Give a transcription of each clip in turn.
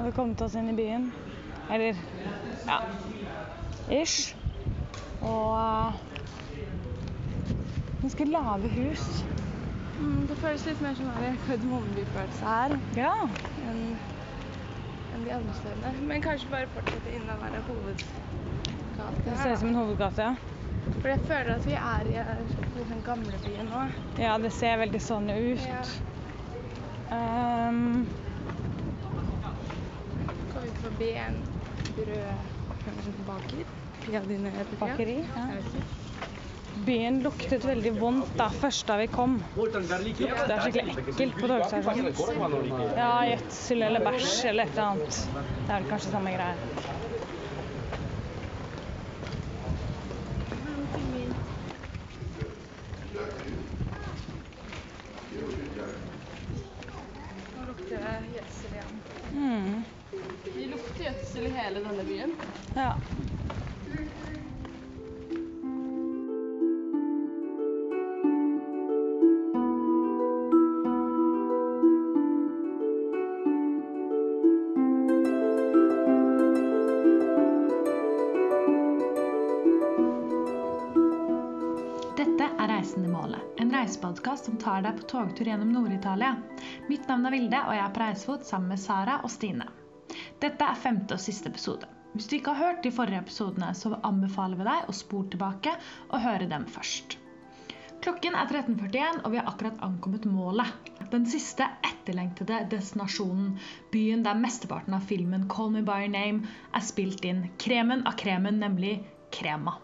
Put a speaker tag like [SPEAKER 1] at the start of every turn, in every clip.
[SPEAKER 1] hadde kommet oss inn i byen. Eller ja ish. Og uh, ganske lave hus.
[SPEAKER 2] Mm, det føles litt mer som en Kardemommeby-følelse her
[SPEAKER 1] Ja.
[SPEAKER 2] enn en de andre stedene. Men kanskje bare fortsette innen den der hovedgata.
[SPEAKER 1] Det ser ut som en hovedgate, ja.
[SPEAKER 2] For jeg føler at vi er i den gamle byen nå.
[SPEAKER 1] Ja, det ser veldig sånn ut.
[SPEAKER 2] Ja.
[SPEAKER 1] Um,
[SPEAKER 2] Forbi en? Piadine
[SPEAKER 1] Bakeri, ja. Byen luktet veldig vondt da først da vi kom. Det er skikkelig ekkelt på togstasjonen. Ja, gjødsel eller bæsj eller et eller annet. Det er vel kanskje samme greie.
[SPEAKER 2] Nå lukter det gjødsel igjen.
[SPEAKER 1] Mm.
[SPEAKER 2] Det lukter denne byen.
[SPEAKER 1] Ja.
[SPEAKER 3] Reisepodkast som tar deg på togtur gjennom Nord-Italia. Mitt navn er Vilde, og jeg er på reisefot sammen med Sara og Stine. Dette er femte og siste episode. Hvis du ikke har hørt de forrige episodene, så anbefaler vi deg å spole tilbake og høre dem først. Klokken er 13.41, og vi har akkurat ankommet målet. Den siste etterlengtede destinasjonen. Byen der mesteparten av filmen 'Call Me By Your Name' er spilt inn. Kremen av kremen, nemlig Krema.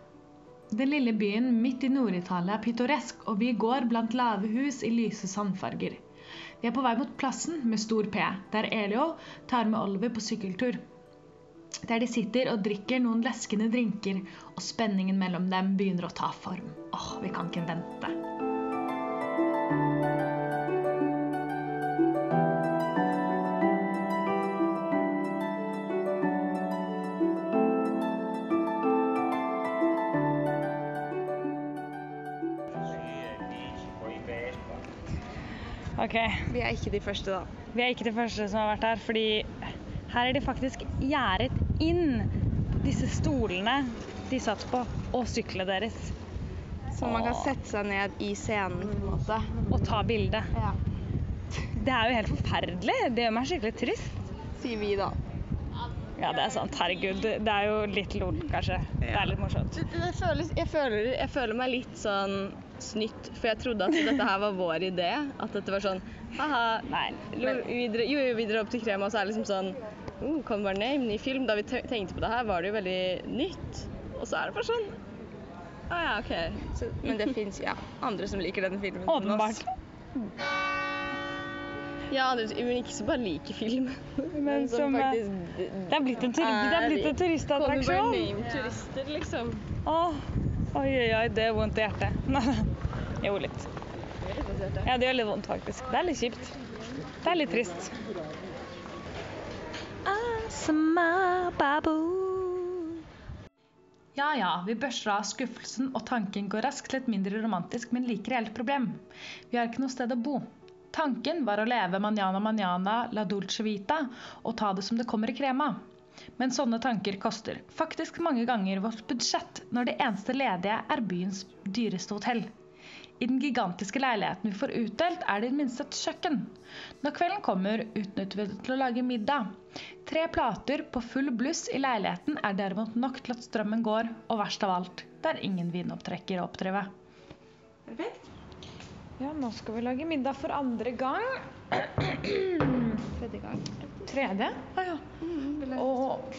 [SPEAKER 3] Den lille byen midt i Nord-Italia er pittoresk, og vi går blant lave hus i lyse sandfarger. Vi er på vei mot plassen med stor P, der Elio tar med Oliver på sykkeltur. Der de sitter og drikker noen leskende drinker, og spenningen mellom dem begynner å ta form. Åh, vi kan ikke vente.
[SPEAKER 1] OK.
[SPEAKER 2] Vi er ikke de første, da.
[SPEAKER 1] Vi er ikke de første som har vært her, fordi her er de faktisk gjerdet inn disse stolene de satt på, og syklene deres,
[SPEAKER 2] Så man kan sette seg ned i scenen, på en måte.
[SPEAKER 1] og ta bilde.
[SPEAKER 2] Ja.
[SPEAKER 1] Det er jo helt forferdelig. Det gjør meg skikkelig trist.
[SPEAKER 2] Sier vi, da.
[SPEAKER 1] Ja, det er sant. Herregud. Det er jo litt lol, kanskje. Det er litt morsomt.
[SPEAKER 2] Det, det føles, jeg, føler, jeg føler meg litt sånn snytt, for jeg trodde at dette her var vår idé. At dette var sånn ha-ha.
[SPEAKER 1] Nei.
[SPEAKER 2] lo- vi dra- Jo, jo, videre opp til Krema, og så er det liksom sånn oh, Come by name, ny film. Da vi tenkte på det her, var det jo veldig nytt. Og så er det bare sånn Å ja, OK. Så, men det fins ja, andre som liker denne filmen.
[SPEAKER 1] Åpenbart.
[SPEAKER 2] Ja, andre, men ikke som bare liker film.
[SPEAKER 1] Men som, faktisk Det er blitt en, turi det er blitt en turistattraksjon.
[SPEAKER 2] Come by turister, liksom.
[SPEAKER 1] Åh, oi, oi, oi, det er vondt i hjertet. jo, litt. Ja, det gjør litt vondt, faktisk. Det er litt kjipt. Det er litt trist.
[SPEAKER 3] Ja ja, vi børster av skuffelsen, og tanken går raskt et mindre romantisk, men like reelt problem. Vi har ikke noe sted å bo. Tanken var å leve manjana manjana la dolce vita og ta det som det kommer i krema. Men sånne tanker koster faktisk mange ganger vårt budsjett når det eneste ledige er byens dyreste hotell. I den gigantiske leiligheten vi får utdelt, er det i det minste et kjøkken. Når kvelden kommer, utnytter vi det til å lage middag. Tre plater på full bluss i leiligheten er derimot nok til at strømmen går, og verst av alt, det er ingen vinopptrekker å oppdrive.
[SPEAKER 2] Perfekt.
[SPEAKER 1] Ja, nå skal vi lage middag for andre gang.
[SPEAKER 2] Tredje gang.
[SPEAKER 1] Tredje? Å ja.
[SPEAKER 2] Jeg-
[SPEAKER 1] Og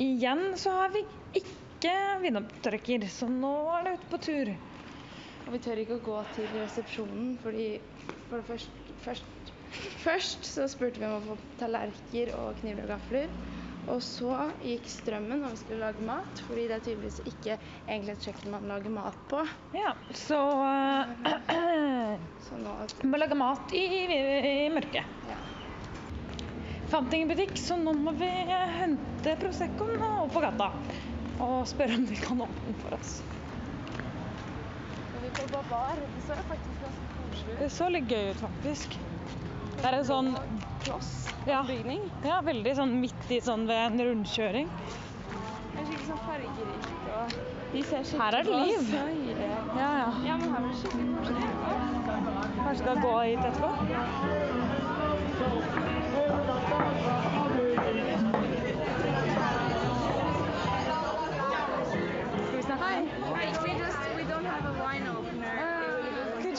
[SPEAKER 1] igjen så har vi ikke vinopptrekker, så nå er det ute på tur.
[SPEAKER 2] Og vi tør ikke å gå til resepsjonen, fordi for det først, først, først så spurte vi om å få tallerkener og kniver og gafler. Og så gikk strømmen når vi skulle lage mat, fordi det er tydeligvis ikke egentlig et kjøkken man lager mat på.
[SPEAKER 1] Ja, så uh,
[SPEAKER 2] Så nå
[SPEAKER 1] Vi må lage mat i, i mørket.
[SPEAKER 2] ja.
[SPEAKER 1] Fant ingen butikk, så nå må vi hente Proseccoen opp på gata. Og spørre om de kan åpne den for oss.
[SPEAKER 2] Det så faktisk ganske koselig ut.
[SPEAKER 1] Det så litt gøy ut, faktisk. Det er en sånn
[SPEAKER 2] Kloss.
[SPEAKER 1] ja,
[SPEAKER 2] Bygning.
[SPEAKER 1] ja, veldig sånn midt i sånn ved en rundkjøring.
[SPEAKER 2] Det er skikkelig sånn fargerikt og De ser skikkelig
[SPEAKER 1] Her er det liv. Ja, ja.
[SPEAKER 2] Ja, men her var det skikkelig koselig.
[SPEAKER 1] Kanskje skal gå hit etterpå? Skal vi snakke?
[SPEAKER 2] Hi. Hi. We just we don't have a wine opener.
[SPEAKER 1] Good.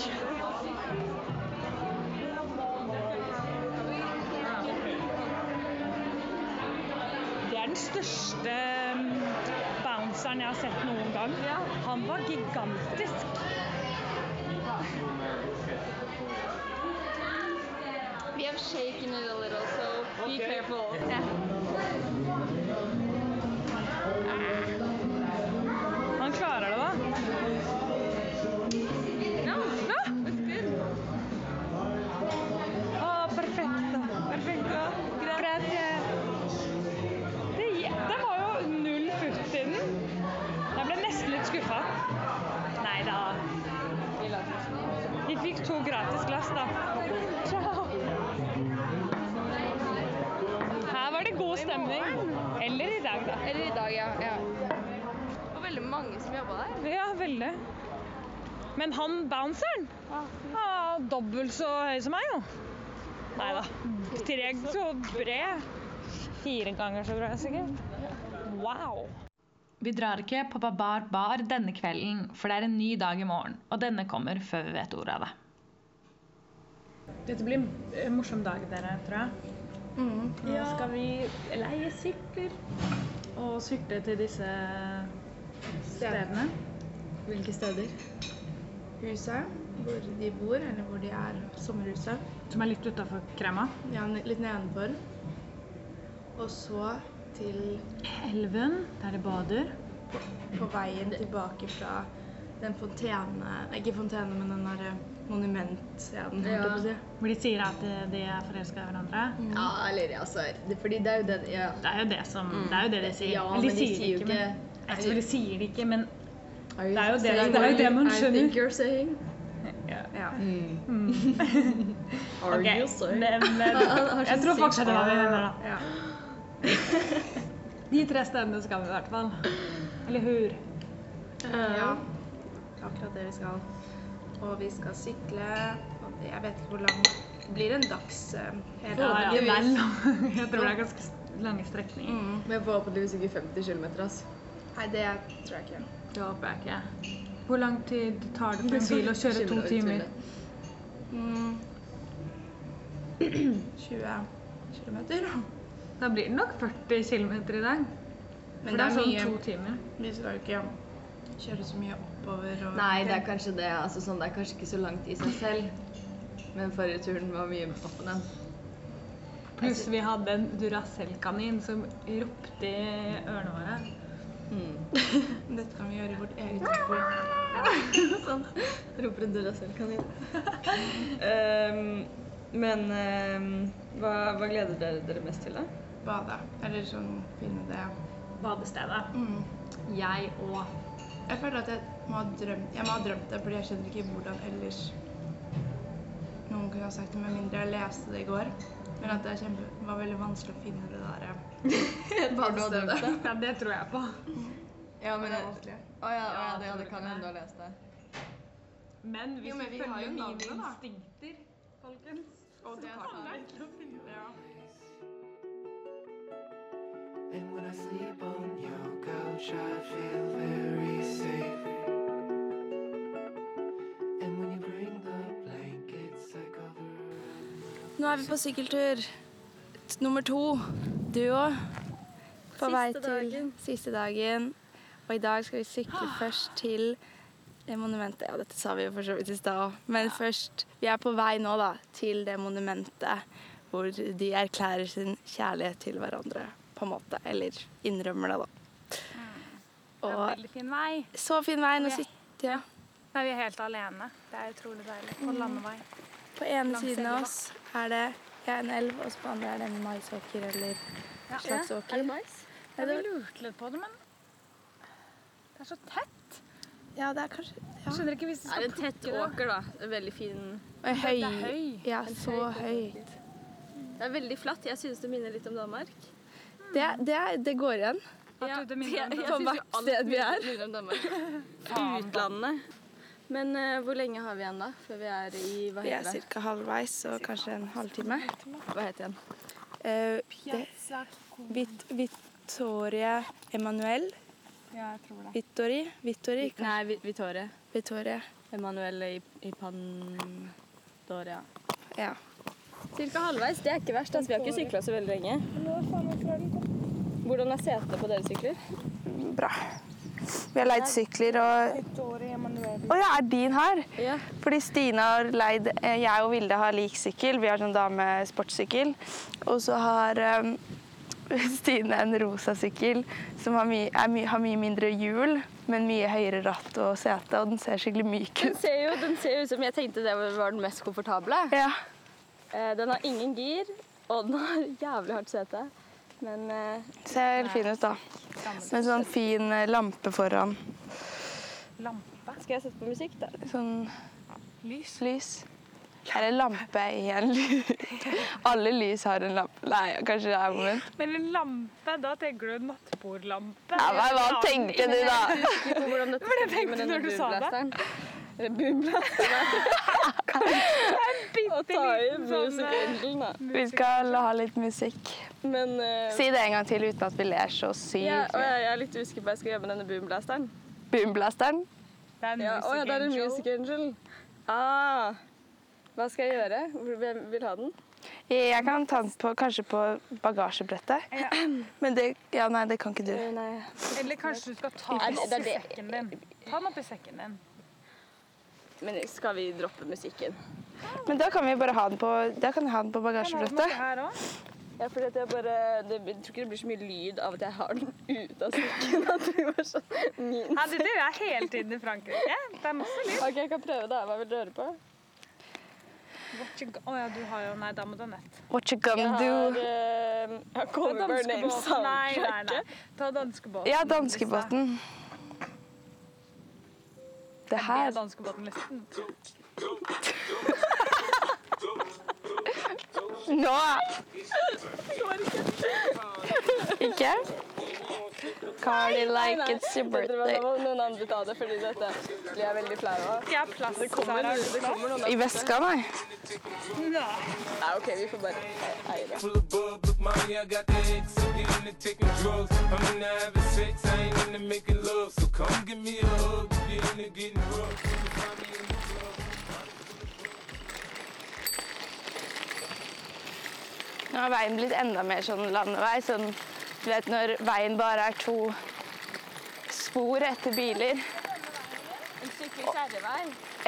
[SPEAKER 1] Det den største um, bounceren jeg har sett noen gang. Han var gigantisk.
[SPEAKER 2] We have shaken it a little, so be careful.
[SPEAKER 1] Han klarer det, da. God. Eller i dag, da.
[SPEAKER 2] Eller i dag, ja. ja. var veldig mange som jobba der.
[SPEAKER 1] Ja, veldig. Men han bounceren er dobbelt så høy som meg, jo. Nei da. Tre så bred. Fire ganger så bra, sikkert. Wow.
[SPEAKER 3] Vi drar ikke på Babar bar denne kvelden, for det er en ny dag i morgen, og denne kommer før vi vet ordet av det.
[SPEAKER 1] Dette blir en morsom dag, dere, tror jeg. Nå skal vi leie sykler og sykle til disse stedene.
[SPEAKER 4] Hvilke steder?
[SPEAKER 2] Huset hvor de bor, eller hvor de er sommerhuset.
[SPEAKER 1] Som er litt utafor Kremma.
[SPEAKER 2] Ja, litt nedenfor. Og så til
[SPEAKER 1] Elven, der de bader.
[SPEAKER 2] på veien tilbake fra den fontene ikke fontene, men den derre monumentscenen, ja, jeg på å si.
[SPEAKER 1] Hvor de sier at de- de er forelska i hverandre.
[SPEAKER 4] Ja, eller altså det, Fordi det er jo det ja.
[SPEAKER 1] Det er jo det som Det er jo det de sier.
[SPEAKER 4] Ja,
[SPEAKER 1] Eller
[SPEAKER 4] men de sier jo
[SPEAKER 1] men-
[SPEAKER 4] ikke
[SPEAKER 1] Jeg tror de sier det ikke, men
[SPEAKER 4] you
[SPEAKER 1] Det er jo det- det er jo det man
[SPEAKER 4] I think
[SPEAKER 1] skjønner.
[SPEAKER 4] you're saying?
[SPEAKER 1] ja.
[SPEAKER 4] Mm. Are
[SPEAKER 1] Ok,
[SPEAKER 4] you saying?
[SPEAKER 1] men, men, jeg tror
[SPEAKER 4] faktisk
[SPEAKER 1] fortsatt det var vi
[SPEAKER 4] R.
[SPEAKER 1] mener, da.
[SPEAKER 2] Ja.
[SPEAKER 1] De tre stedene skal vi i hvert fall. Eller hur?
[SPEAKER 2] ja. Akkurat det vi skal. Og vi skal sykle. Og jeg vet ikke hvor lang Det blir en dags uh, hele
[SPEAKER 1] Ja, ja,
[SPEAKER 4] det
[SPEAKER 1] det er Jeg tror det er ganske lange strekninger.
[SPEAKER 2] Mm.
[SPEAKER 4] Men forhåpentligvis ikke 50 km. Altså.
[SPEAKER 2] Nei, det tror jeg ikke.
[SPEAKER 1] Det håper jeg ikke. Hvor lang tid tar det for en bil å kjøre to timer?
[SPEAKER 2] Mm. 20 kilometer.
[SPEAKER 1] Da blir det nok 40 km i dag.
[SPEAKER 2] Men
[SPEAKER 1] For
[SPEAKER 2] det er
[SPEAKER 1] sånn
[SPEAKER 2] mye
[SPEAKER 1] to timer.
[SPEAKER 2] Vi skal jo ikke kjøre så mye oppover og
[SPEAKER 4] Nei, det er kanskje det. Altså, sånn, det er kanskje ikke så langt i seg selv. Men forrige turen var mye opp og den.
[SPEAKER 1] Pluss vi hadde en Duracell-kanin som ropte i ørene våre.
[SPEAKER 4] Mm.
[SPEAKER 2] Dette kan vi gjøre i vårt eget tempo.
[SPEAKER 4] sånn. Roper en Duracell-kanin. um, men um, hva, hva gleder dere dere mest til, da?
[SPEAKER 2] Bade. Eller sånn finne det.
[SPEAKER 1] Badestedet.
[SPEAKER 2] Mm.
[SPEAKER 1] Jeg og
[SPEAKER 2] Jeg føler at jeg må ha drømt Jeg må ha drømt det, fordi jeg skjønner ikke hvordan ellers noen kunne ha sagt det, med mindre jeg leste det i går. Men at det er kjempe, var veldig vanskelig å finne det der
[SPEAKER 4] Har du drømt det?
[SPEAKER 1] Ja, det tror jeg på.
[SPEAKER 4] Ja, men
[SPEAKER 2] Det er
[SPEAKER 4] Å ja, ja,
[SPEAKER 1] Ja,
[SPEAKER 4] det, det kan hende du har lest det.
[SPEAKER 1] Men hvis
[SPEAKER 2] Jo, men
[SPEAKER 1] vi
[SPEAKER 2] vi har
[SPEAKER 1] følger
[SPEAKER 2] jo
[SPEAKER 1] mine instinkter, folkens
[SPEAKER 2] Og det
[SPEAKER 1] kan jeg ikke å finne det, ja.
[SPEAKER 5] And when I sleep on your couch, I feel very
[SPEAKER 2] Nå er vi på sykkeltur nummer to. Du òg. På vei til siste dagen. Og i dag skal vi sykle først til det monumentet. Ja, dette sa vi jo for så vidt i stad òg. Men først Vi er på vei nå, da, til det monumentet hvor de erklærer sin kjærlighet til hverandre, på en måte. Eller innrømmer det, da.
[SPEAKER 1] Det er
[SPEAKER 2] en
[SPEAKER 1] veldig fin vei.
[SPEAKER 2] så fin vei. Nå sitter
[SPEAKER 1] ja. Nei, vi er helt alene. Det er utrolig deilig. På landevei.
[SPEAKER 2] På ene
[SPEAKER 1] Langs
[SPEAKER 2] siden av oss er det ja, en elv, og så på andre er det en maisåker eller
[SPEAKER 1] Ja.
[SPEAKER 2] slags åker.
[SPEAKER 4] Er det mais?
[SPEAKER 1] Ja, vi lurte litt på det, men det er så tett.
[SPEAKER 2] Ja, det er kanskje ja.
[SPEAKER 1] Jeg skjønner ikke hvis de
[SPEAKER 4] Det er
[SPEAKER 1] skal
[SPEAKER 4] en tett åker, da. En veldig fin
[SPEAKER 2] Høy.
[SPEAKER 1] Det er høy.
[SPEAKER 2] Ja, så høyt.
[SPEAKER 4] Det er veldig flatt. Jeg synes det minner litt om Danmark.
[SPEAKER 2] Det, det, det går igjen.
[SPEAKER 4] Ja,
[SPEAKER 1] det jeg, om
[SPEAKER 4] jeg- jeg synes jo alt
[SPEAKER 2] vi er.
[SPEAKER 4] minner om Danmark. Utlandet. Men uh, hvor lenge har vi igjen da? Før vi er i Hva
[SPEAKER 2] Vi er ca. halvveis, så kanskje en halvtime.
[SPEAKER 4] Hva heter den?
[SPEAKER 2] Uh, det, Vit, Vittoria Emanuel.
[SPEAKER 1] Ja, jeg tror det.
[SPEAKER 2] Vittori? Vittori? kanskje?
[SPEAKER 4] Nei, Vi- Vittorie.
[SPEAKER 2] Emanuel
[SPEAKER 4] Emanuele i, i Pandoria.
[SPEAKER 2] Ja.
[SPEAKER 4] Cirka halvveis. Det er ikke verst. Altså, vi har ikke sykla så veldig lenge. Hvordan er setet på dere sykler?
[SPEAKER 2] Bra. Vi har leid sykler og Å ja, er din her?
[SPEAKER 4] Ja.
[SPEAKER 2] Fordi Stine har leid eh, Jeg og Vilde har lik sykkel. Vi har sånn damesportssykkel. Og så har um, Stine en rosa sykkel som har, my, my, har mye mindre hjul, men mye høyere ratt og sete, og den ser skikkelig myk
[SPEAKER 4] Den ser jo den ser ut som jeg tenkte det var den mest komfortable.
[SPEAKER 2] Ja.
[SPEAKER 4] Eh, Den har ingen gir, og den har jævlig hardt sete. Men uh,
[SPEAKER 2] Ser helt fin ut, da. Med sånn fin eh, lampe foran.
[SPEAKER 1] Lampe.
[SPEAKER 4] skal jeg sette på musikk, da?
[SPEAKER 2] Sånn
[SPEAKER 1] Lys.
[SPEAKER 2] lys. Eller lampe i en lys. Alle lys har en lampe. Nei, kanskje det er moment.
[SPEAKER 1] Men en lampe, da tenker du nattbordlampe.
[SPEAKER 2] Ja, men hva tenkte du, da?
[SPEAKER 4] Hvordan dette
[SPEAKER 1] Hva tenkte du når du sa det?
[SPEAKER 4] boomblasteren. Ta i
[SPEAKER 1] sånn, eh,
[SPEAKER 4] da.
[SPEAKER 2] Vi skal ha litt musikk.
[SPEAKER 4] Men uh,
[SPEAKER 2] Si det en gang til uten at vi ler så sykt.
[SPEAKER 4] ja, jeg, jeg er litt usikker på hva jeg skal gjøre med denne boomblasteren.
[SPEAKER 2] Boomblasteren.
[SPEAKER 1] Det er en
[SPEAKER 4] Ja,
[SPEAKER 1] music
[SPEAKER 4] ja, det er en
[SPEAKER 1] angel.
[SPEAKER 4] Music Angel. Ah, hva skal jeg gjøre? Hvem vil ha den?
[SPEAKER 2] Jeg kan ta den på, kanskje på bagasjebrettet.
[SPEAKER 1] Ja.
[SPEAKER 2] Men det, ja, nei, det kan ikke du.
[SPEAKER 4] Nei.
[SPEAKER 1] Eller kanskje du skal ta den
[SPEAKER 4] det-
[SPEAKER 1] oppi sekken din. Ta den oppi sekken din.
[SPEAKER 4] Men skal vi droppe musikken?
[SPEAKER 2] Men da kan vi bare ha den på, da kan jeg ha den på bagasjebrettet.
[SPEAKER 4] Ja, for at jeg bare det, Jeg tror ikke det blir så mye lyd av at jeg har den ute av sekken. At det var sånn min
[SPEAKER 1] Ja, du er jeg hele tiden i Frankrike. Det er masse lyd.
[SPEAKER 4] OK, jeg kan prøve, da. Hva vil du høre på?
[SPEAKER 1] What you oh, ja, du har jo Nei, da må du ha nett.
[SPEAKER 2] What you
[SPEAKER 4] Jeg
[SPEAKER 2] gonna
[SPEAKER 4] har,
[SPEAKER 2] do?
[SPEAKER 4] jeg har
[SPEAKER 1] Ta
[SPEAKER 4] Cover Name.
[SPEAKER 1] Nei, nei, nei. Ta danskebåten.
[SPEAKER 2] Ja, danskebåten. Det her
[SPEAKER 1] er.
[SPEAKER 2] Nå! Ikke? Carly like it's your birthday.
[SPEAKER 4] Nå må noen andre ta det, fordi dette blir jeg veldig flau av.
[SPEAKER 1] Ikke jeg plass.
[SPEAKER 4] Det kommer, det kommer noen
[SPEAKER 2] I veska, nei.
[SPEAKER 1] Nei.
[SPEAKER 4] Nei, OK, vi får bare eie det.
[SPEAKER 2] Nå har veien blitt enda mer sånn landevei. Sånn, du vet når veien bare er to spor etter biler.
[SPEAKER 4] En skikkelig skjærevei?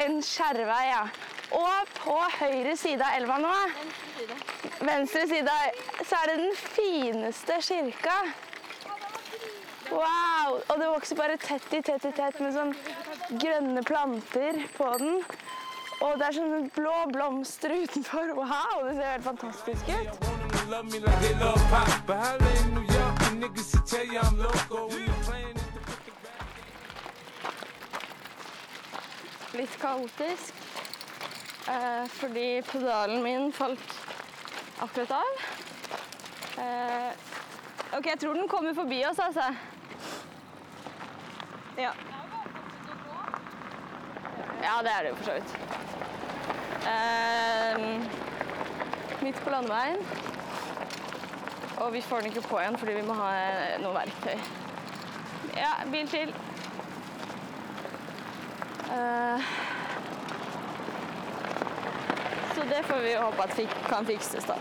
[SPEAKER 2] En skjærevei, ja. Og på høyre side av elva nå, venstre side, så er det den fineste kirka. Wow! Og det vokser bare tett i tett i tett med sånn grønne planter på den. Og det er sånne blå blomster utenfor. Wow, det ser helt fantastisk ut. Litt kaotisk. Eh, fordi pedalen min falt akkurat av.
[SPEAKER 4] Eh, OK, jeg tror den kommer forbi oss, altså. Ja. Ja, det er det jo for så vidt. Eh, midt på landeveien. Og vi får den ikke på igjen fordi vi må ha eh, noe verktøy. Ja, bil til. Eh, så det får vi håpe at fik kan fikses, da.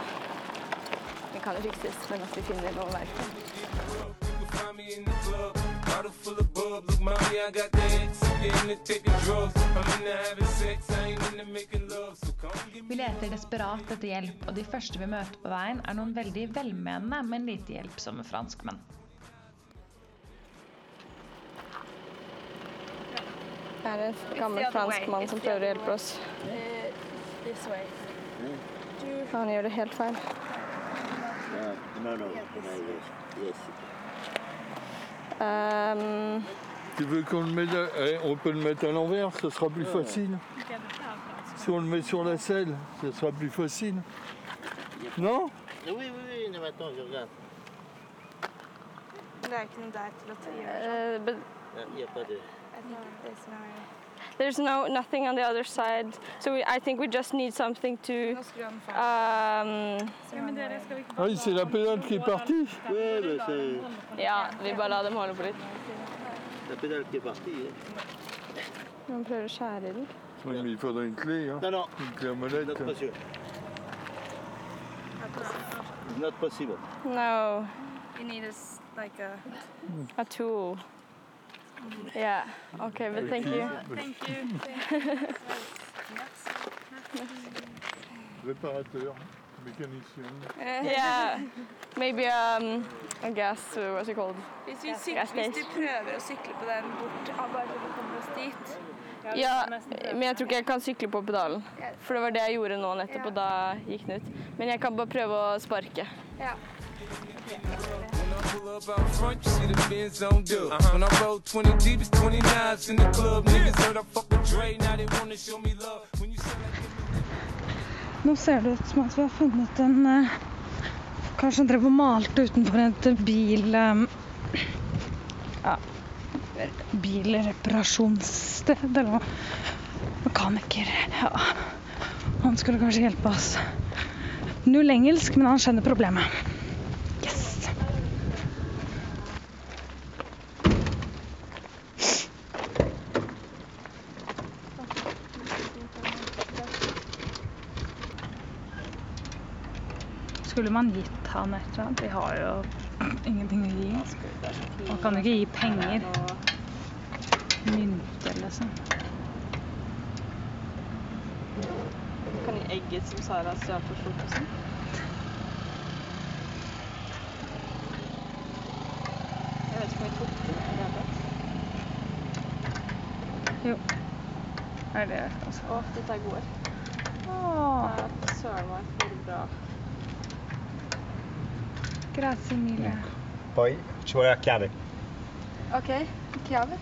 [SPEAKER 4] Det kan jo fikses, men at vi finner noe verktøy.
[SPEAKER 3] Vi leter desperat etter hjelp, og de første vi møter på veien, er noen veldig velmenende, men lite hjelpsomme franskmenn.
[SPEAKER 4] Det er en gammel fransk mann som prøver å hjelpe oss. Han gjør det helt feil.
[SPEAKER 6] No, no, no, no, yes, yes.
[SPEAKER 4] Ehm,
[SPEAKER 7] Tu veux qu'on le mette à- eh, On peut le mettre à l'envers, ça sera plus facile.
[SPEAKER 1] Ok, dette er fransk.
[SPEAKER 7] C'est Si on le met sur la selle, ça sera plus facile. Non
[SPEAKER 6] Oui, oui, oui, mais maintenant je regarde.
[SPEAKER 2] Det er ikke noe der til å ta gjøre.
[SPEAKER 4] Uh, but
[SPEAKER 6] Ah, Il n'y a pas de...
[SPEAKER 2] Jeg tenker det som er
[SPEAKER 4] there's no nothing on the other side, so we, I think we just need something to
[SPEAKER 2] Nå skrur han feil.
[SPEAKER 4] um,
[SPEAKER 2] Ja, men dere skal vi ikke
[SPEAKER 7] Ah oui, c'est la pédale qui est partie.
[SPEAKER 6] Oui, mais c'est
[SPEAKER 4] Ja, vi bare lar dem holde på litt.
[SPEAKER 6] Pédale qui est partie. hein.
[SPEAKER 4] Skjære i den.
[SPEAKER 7] Oui, mais il faudrait une clé, hein.
[SPEAKER 6] Non, non,
[SPEAKER 7] Une clé à molette.
[SPEAKER 6] not possible. Not possible.
[SPEAKER 4] No,
[SPEAKER 2] You need a, like a...
[SPEAKER 4] a tool. Yeah, okay, but thank you.
[SPEAKER 2] Thank you.
[SPEAKER 7] Réparateur, mécanicien.
[SPEAKER 4] Yeah, maybe um, Guess uh, what's it called?
[SPEAKER 2] Hvis, vi
[SPEAKER 4] sykler,
[SPEAKER 2] hvis du prøver å sykle på den bort, bare så vi kommer oss dit.
[SPEAKER 4] Ja, men jeg tror ikke jeg kan sykle på pedalen. For det var det jeg gjorde nå nettopp, og da gikk den ut. Men jeg kan bare prøve å sparke.
[SPEAKER 2] Ja.
[SPEAKER 8] When I pull up out front, you see the Benz on dub. When I roll 20 deep, it's 29s in the club. Niggas heard I fuck with Dre, now they wanna show me love. When you say
[SPEAKER 1] Nå ser det ut som at vi har funnet en eh, Kanskje han drev og malte utenfor et bil... eh, ja, bilreparasjonssted, eller noe. Mekaniker. Ja. Han skulle kanskje hjelpe oss. Null engelsk, men han skjønner problemet. Skulle man gitt han et eller annet? Vi har jo ingenting å gi. Man kan jo ikke gi penger. Mynter, liksom.
[SPEAKER 4] Kan gi egget som Sara stjal for frokosten. Jeg vet ikke om vi tok det. i det hele tatt.
[SPEAKER 1] Er det altså.
[SPEAKER 4] Å, dette er gode.
[SPEAKER 1] Åh,
[SPEAKER 4] Søren meg, for bra.
[SPEAKER 1] Grazie mille.
[SPEAKER 9] Poi ci vuole la chiave,
[SPEAKER 4] OK. Chiave?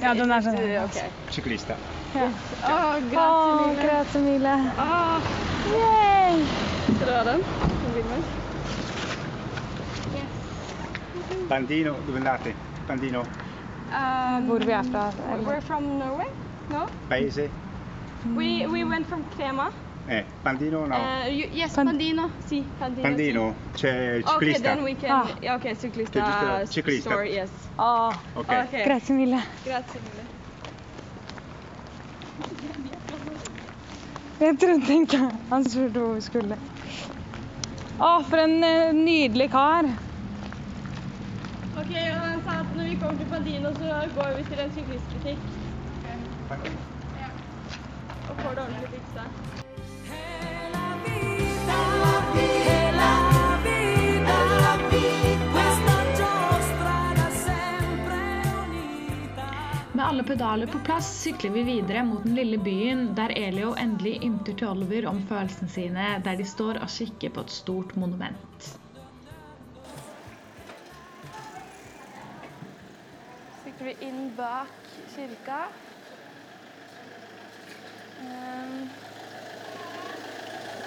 [SPEAKER 1] Ja, den er sånn.
[SPEAKER 4] OK.
[SPEAKER 9] ciclista.
[SPEAKER 4] Å,
[SPEAKER 1] Åh,
[SPEAKER 4] grazie.
[SPEAKER 1] grazie mille.
[SPEAKER 4] Ah,
[SPEAKER 1] Yay!
[SPEAKER 4] skal du ha den? Den vil meg.
[SPEAKER 9] Bandino, dove andate? Bandino,
[SPEAKER 4] Um,
[SPEAKER 1] Hvor vi er fra.
[SPEAKER 4] We're from Norway? No?
[SPEAKER 9] paese?
[SPEAKER 4] We, we went from Crema.
[SPEAKER 9] Eh, Pandino no.
[SPEAKER 4] Uh, you, yes,
[SPEAKER 1] Pan-
[SPEAKER 4] Pandino. Sì, Pandino.
[SPEAKER 9] Bandino, c'è il
[SPEAKER 4] ciclista. Ok,
[SPEAKER 9] ciclista.
[SPEAKER 4] then we can.
[SPEAKER 1] Ah.
[SPEAKER 4] yeah, Okay,
[SPEAKER 9] giusto il ciclista.
[SPEAKER 4] Store, yes.
[SPEAKER 1] Oh,
[SPEAKER 9] Ok.
[SPEAKER 4] Okay.
[SPEAKER 1] grazie mille.
[SPEAKER 4] Grazie mille.
[SPEAKER 1] Jeg trodde ikke han spurte hvor vi skulle. Å, for en nydelig kar.
[SPEAKER 4] Ok, og han sa at når vi kommer til Pandino, så går vi til en syklistbutikk og får det ordentlig fiksa.
[SPEAKER 3] Med alle pedaler på plass sykler vi videre mot den lille byen der Elio endelig ymter til Oliver om følelsene sine, der de står og kikker på et stort monument.
[SPEAKER 2] Sykler vi inn bak kirka. Ehm,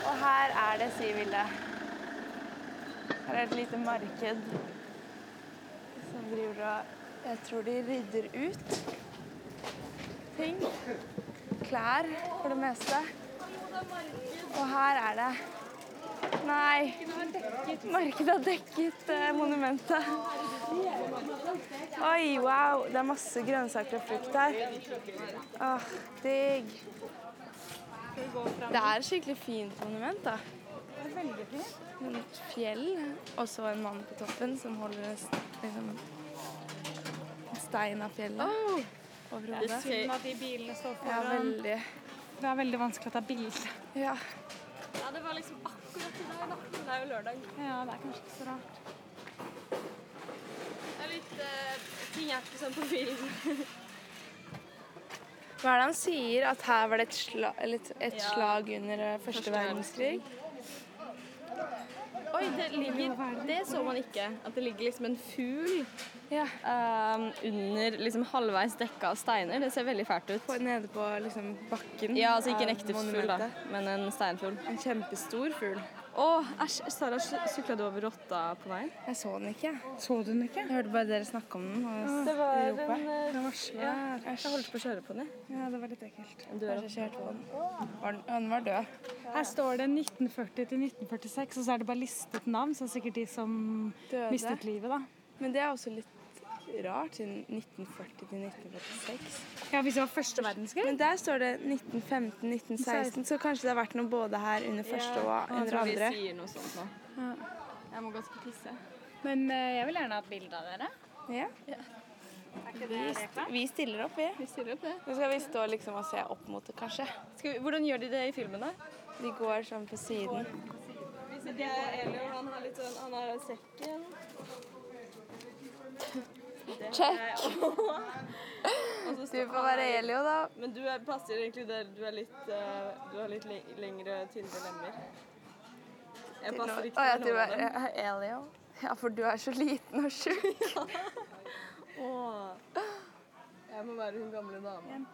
[SPEAKER 2] og her er det, sier Vilde. Her er et lite marked som driver og Jeg tror de rydder ut ting. Klær, for det meste. Og her er det Nei. Markedet har dekket eh, monumentet. Oi, wow. Det er masse grønnsaker og frukt her. Åh, digg. Det er et skikkelig fint monument, da. Det er veldig fint. Et fjell, og så en mann på toppen som holder en liksom, en stein av fjellet over hodet.
[SPEAKER 1] Synd at de bilene står
[SPEAKER 2] Ja, veldig.
[SPEAKER 1] Det er veldig vanskelig å ta bilde.
[SPEAKER 2] Ja.
[SPEAKER 4] Ja, det var liksom akkurat i dag, da. Det er jo lørdag.
[SPEAKER 1] Ja, det er kanskje ikke så rart.
[SPEAKER 4] Det er litt uh, Ting er ikke sånn på film.
[SPEAKER 2] Hva er det han sier? At her var det et, sla, et, et
[SPEAKER 4] Ja.
[SPEAKER 2] slag under eh, Første verdenskrig?
[SPEAKER 4] Oi, det ligger Det så man ikke. At det ligger liksom en fugl
[SPEAKER 2] Ja.
[SPEAKER 4] Um, under liksom halvveis dekka av steiner. Det ser veldig fælt ut.
[SPEAKER 2] På, nede på liksom bakken.
[SPEAKER 4] Ja, altså ikke en ekte fugl, da, men en steinfugl.
[SPEAKER 2] En kjempestor fugl.
[SPEAKER 4] Å, æsj. Sara, sykla du over rotta på veien?
[SPEAKER 2] Jeg så den ikke.
[SPEAKER 1] Så du den ikke?
[SPEAKER 2] Jeg hørte bare dere snakke om den. Og
[SPEAKER 4] Det var
[SPEAKER 2] ropa.
[SPEAKER 4] en eh,
[SPEAKER 2] Den var svær.
[SPEAKER 4] Jeg holdt på å kjøre på den.
[SPEAKER 2] Ja, det var litt ekkelt.
[SPEAKER 4] Du
[SPEAKER 2] Kanskje jeg kjørte på den. Var den. Den var død.
[SPEAKER 1] Her står det 1940 til 1946, og så er det bare listet navn. Så er det er sikkert de som
[SPEAKER 2] Døde.
[SPEAKER 1] mistet livet, da.
[SPEAKER 2] Men det er også litt rart, siden 1940 til 1946.
[SPEAKER 1] Ja, hvis det var første verdenskrig.
[SPEAKER 2] Men der står det 1915, 1916, så kanskje det har vært noe både her under første og
[SPEAKER 4] Jeg
[SPEAKER 2] under
[SPEAKER 4] tror vi sier noe sånt nå. Jeg må ganske tisse.
[SPEAKER 1] Men uh, jeg vil gjerne ha et bilde av dere.
[SPEAKER 2] Ja. Vi, st vi stiller opp, vi.
[SPEAKER 4] Vi stiller opp ja.
[SPEAKER 2] Nå skal vi stå liksom og se opp mot det, kanskje.
[SPEAKER 4] Skal vi, hvordan gjør de det i filmen, da?
[SPEAKER 2] De går sånn på siden.
[SPEAKER 4] Det er Elio, han har litt sånn Han har sekken.
[SPEAKER 2] Check! Du får være Elio, da.
[SPEAKER 4] Men du er, passer egentlig der. Du er litt, uh, du har litt le lengre, tynnere lemmer. Jeg passer ikke til noen av dem.
[SPEAKER 2] er Elio. Ja, for du er så liten og sjuk.
[SPEAKER 4] Åh. Jeg må være hun gamle dama.
[SPEAKER 1] Men,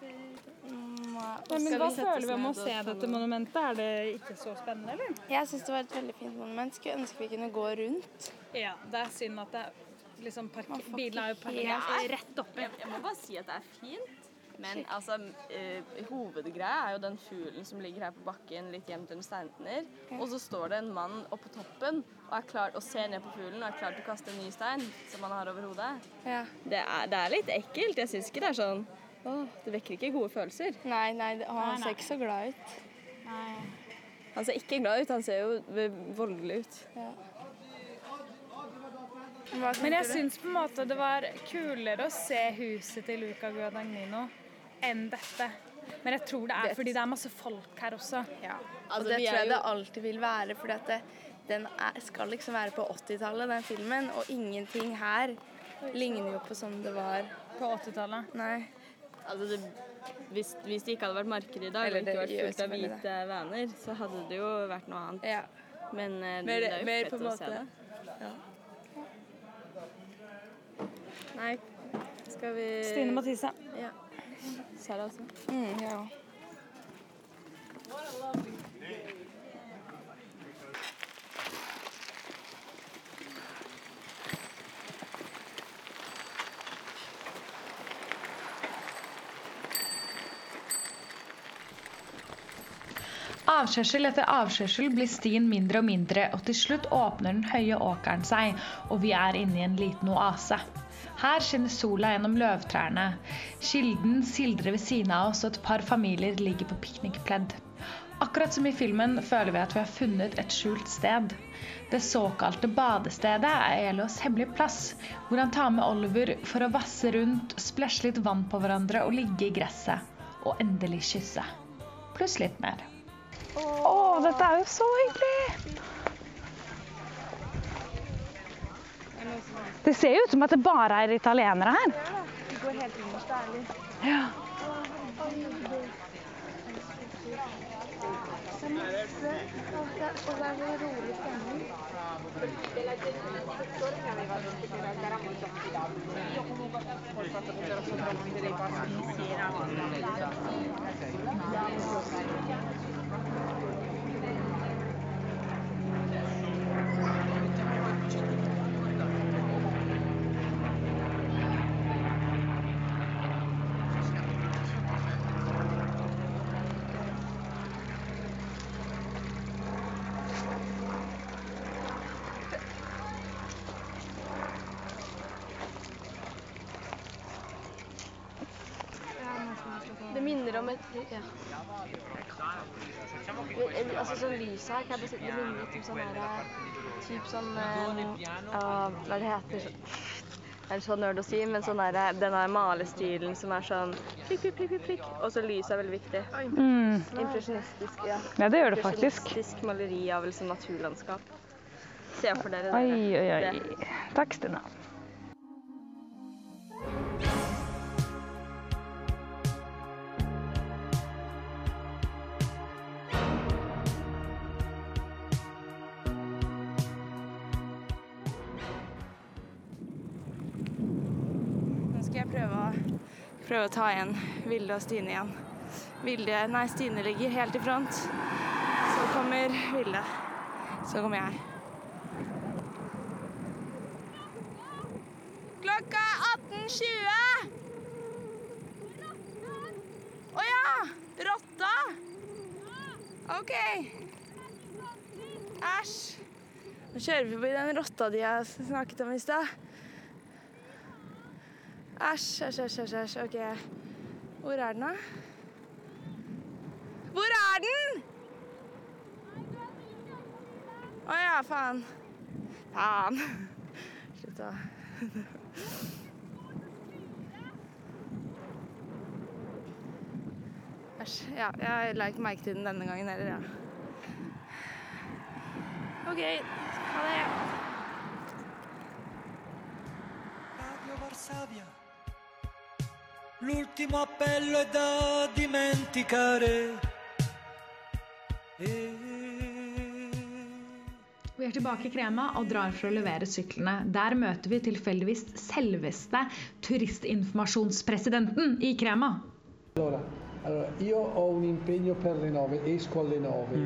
[SPEAKER 1] hva føler vi om å se dette monumentet? Er det ikke så spennende, eller?
[SPEAKER 2] Jeg syns det var et veldig fint monument. Skulle ønske vi kunne gå rundt.
[SPEAKER 1] Ja, det er synd at det er liksom Bilene er jo parkert rett oppe.
[SPEAKER 4] Jeg, jeg må bare si at det er fint. Men altså, uh, hovedgreia er jo den fuglen som ligger her på bakken litt gjemt under steiner. Og så står det en mann oppe på toppen og, er klar, og ser ned på fuglen og er klar til å kaste en ny stein som han har over hodet.
[SPEAKER 2] Ja.
[SPEAKER 4] Det er, det er litt ekkelt. Jeg syns ikke det er sånn Åh, det vekker ikke gode følelser.
[SPEAKER 2] Nei, nei, det- han
[SPEAKER 1] nei.
[SPEAKER 2] ser ikke så glad ut.
[SPEAKER 4] Han ser ikke glad ut, han ser jo voldelig ut.
[SPEAKER 2] Hva
[SPEAKER 1] Men jeg syns på en måte det var kulere å se huset til Luca Guadagnino enn dette. Men jeg tror det er fordi det er masse folk her også.
[SPEAKER 2] Ja.
[SPEAKER 4] Altså,
[SPEAKER 2] og det tror jeg
[SPEAKER 4] jo-
[SPEAKER 2] det alltid vil være, for det, den er, skal liksom være på 80-tallet, den filmen. Og ingenting her ligner jo på som det var.
[SPEAKER 1] På 80-tallet.
[SPEAKER 2] Nei.
[SPEAKER 4] Altså, det, hvis, hvis det ikke hadde vært marked i dag,
[SPEAKER 2] Eller
[SPEAKER 4] det ikke vært fullt av hvite vaner, så hadde det jo vært noe annet.
[SPEAKER 2] Ja.
[SPEAKER 4] Men eh,
[SPEAKER 2] Mer-
[SPEAKER 4] det er jo
[SPEAKER 2] mer
[SPEAKER 4] fett å se
[SPEAKER 2] det.
[SPEAKER 4] det. Nei, skal vi
[SPEAKER 1] Stine Mathise.
[SPEAKER 4] Ja. Sara også.
[SPEAKER 2] Mm, ja.
[SPEAKER 3] Avkjørsel etter avkjørsel blir stien mindre og mindre, og til slutt åpner den høye åkeren seg, og vi er inne i en liten oase. Her skinner sola gjennom løvtrærne. Kilden sildrer ved siden av oss, og et par familier ligger på piknikpledd. Akkurat som i filmen føler vi at vi har funnet et skjult sted. Det såkalte badestedet er Elos hemmelige plass, hvor han tar med Oliver for å vasse rundt, splæsje litt vann på hverandre og ligge i gresset. Og endelig kysse. Pluss litt mer.
[SPEAKER 1] Å, dette er jo så hyggelig! Det ser jo ut som at det bare er italienere her.
[SPEAKER 2] Vi går helt innerst, ærlig.
[SPEAKER 1] Ja.
[SPEAKER 2] Og det er.
[SPEAKER 4] Det minner om et ja. Altså sånn lys her, kan jeg bare det minner litt om sånn her Typ sånn uh, Hva det heter så- Det er så nerd å si, men sånn her, den her malestilen som er sånn prikk, prikk, prikk, prikk. Og så lyset er veldig viktig.
[SPEAKER 1] Mm.
[SPEAKER 4] Impresjonistisk, ja.
[SPEAKER 1] Ja, det gjør det faktisk.
[SPEAKER 4] Impresjonistisk maleri av liksom naturlandskap. Se for dere
[SPEAKER 1] Oi,
[SPEAKER 4] dere.
[SPEAKER 1] oi, oi. Takk, Stina.
[SPEAKER 2] Prøve å ta igjen Vilde og Stine igjen. Vilde Nei, Stine ligger helt i front. Så kommer Vilde. Så kommer jeg. Klokka er 18.20! Å ja! Rotta! OK. Æsj. Nå kjører vi forbi den rotta de har snakket om i stad. Æsj, æsj, æsj, æsj. OK. Hvor er den, da? Hvor er den? Å ja, faen. Faen. Slutt da. Æsj. Ja, jeg la ikke merke til den denne gangen heller, ja. OK. Ha det.
[SPEAKER 10] Radio Varsavia. L'ultimo appello è da dimenticare. E
[SPEAKER 11] Vi er tilbake i Krema og drar for å levere syklene. Der møter vi tilfeldigvis selveste turistinformasjonspresidenten i Krema.
[SPEAKER 12] Allora, allora, io ho un impegno per le 9, esco alle 9.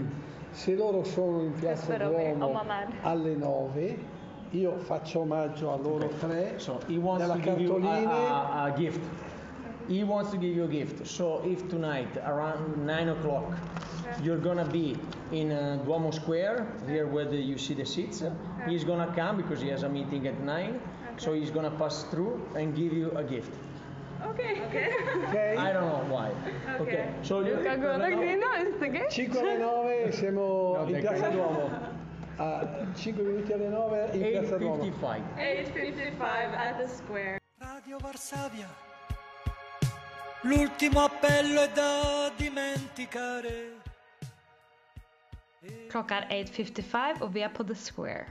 [SPEAKER 12] Se loro sono in piazza Duomo
[SPEAKER 4] Omaman.
[SPEAKER 12] alle 9, io faccio omaggio a loro tre
[SPEAKER 13] wants
[SPEAKER 12] della
[SPEAKER 13] to He wants to give you a gift. So if tonight around nine o'clock you're gonna be in uh, Duomo Square, here where the, you see the seats, he's gonna come because he has a meeting at nine. So he's gonna pass through and give you a gift.
[SPEAKER 4] Okay.
[SPEAKER 12] Ok? Okay.
[SPEAKER 13] I don't know why. Okay. So you,
[SPEAKER 12] kan gå da,
[SPEAKER 4] Grina,
[SPEAKER 12] 5 alle 9 siamo
[SPEAKER 13] No,
[SPEAKER 12] in piazza
[SPEAKER 13] can-
[SPEAKER 12] Duomo. A 5 minuti alle 9 in piazza Duomo.
[SPEAKER 13] 8.55.
[SPEAKER 4] 8.55 at the square.
[SPEAKER 10] Radio Varsavia. L'ultimo appello è da dimenticare.
[SPEAKER 11] Klokka er 8.55, og vi er på The Square.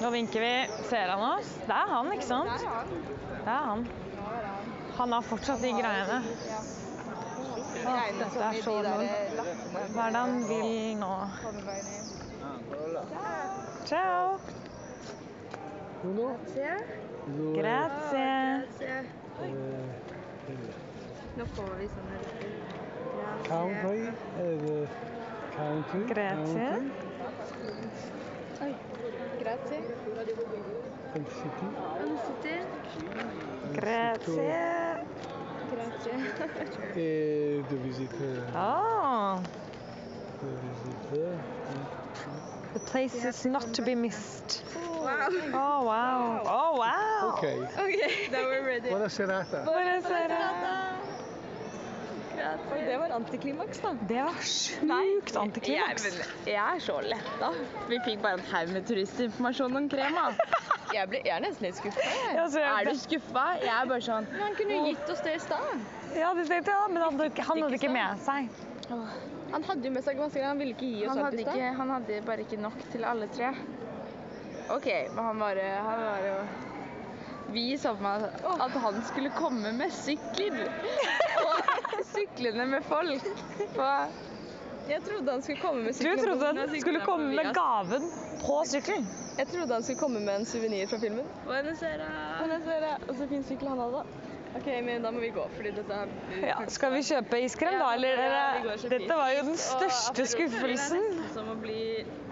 [SPEAKER 1] Nå vinker vi. Ser han oss? Det er han, ikke sant? Det er han. Han har fortsatt de greiene. Å, dette er så lol. Hva er det han vil nå? Ciao.
[SPEAKER 12] Uno, due,
[SPEAKER 1] Grazie.
[SPEAKER 2] Nå får vi sånn her.
[SPEAKER 12] country, eh, country,
[SPEAKER 1] Grazie.
[SPEAKER 12] country,
[SPEAKER 2] Oi. Grazie.
[SPEAKER 12] and city.
[SPEAKER 2] Feliciter.
[SPEAKER 1] Grazie.
[SPEAKER 2] Grazie.
[SPEAKER 12] E the visitor,
[SPEAKER 1] Oh,
[SPEAKER 12] the visitor.
[SPEAKER 1] the place is not to be missed.
[SPEAKER 2] Wow.
[SPEAKER 1] Oh, wow. Oh, wow.
[SPEAKER 12] Ok,
[SPEAKER 2] Okay. Now we're ready.
[SPEAKER 12] buona serata.
[SPEAKER 1] Buonasera.
[SPEAKER 4] Oi, det var antiklimaks, da.
[SPEAKER 1] Det var sjukt antiklimaks.
[SPEAKER 4] Jeg, jeg er så letta. Vi fikk bare en haug med turistinformasjon om krema. Jeg, ble, jeg er nesten litt skuffa.
[SPEAKER 1] Ja,
[SPEAKER 4] Er du skuffa? Jeg er bare sånn
[SPEAKER 2] Men han kunne jo gitt oss det i stad.
[SPEAKER 1] Ja, det tenkte jeg, men han hadde, ikke- han hadde ikke med seg.
[SPEAKER 4] Han hadde jo med seg greier. Han ville ikke gi oss alt i stad.
[SPEAKER 2] han hadde bare ikke nok til alle tre.
[SPEAKER 4] OK, men han bare Han bare Vi så for meg at han skulle komme med sykler. Og syklene med folk. på jeg trodde han skulle komme med
[SPEAKER 1] Du trodde han skulle komme med gaven på sykkelen.
[SPEAKER 4] Jeg trodde han skulle komme med en suvenir fra filmen. Og så fin sykkel han hadde. OK, men da må vi gå, fordi dette er
[SPEAKER 1] Ja, skal vi kjøpe iskrem da, eller?
[SPEAKER 4] Ja, vi og
[SPEAKER 1] Dette var jo den største skuffelsen.
[SPEAKER 4] Det er nesten som å bli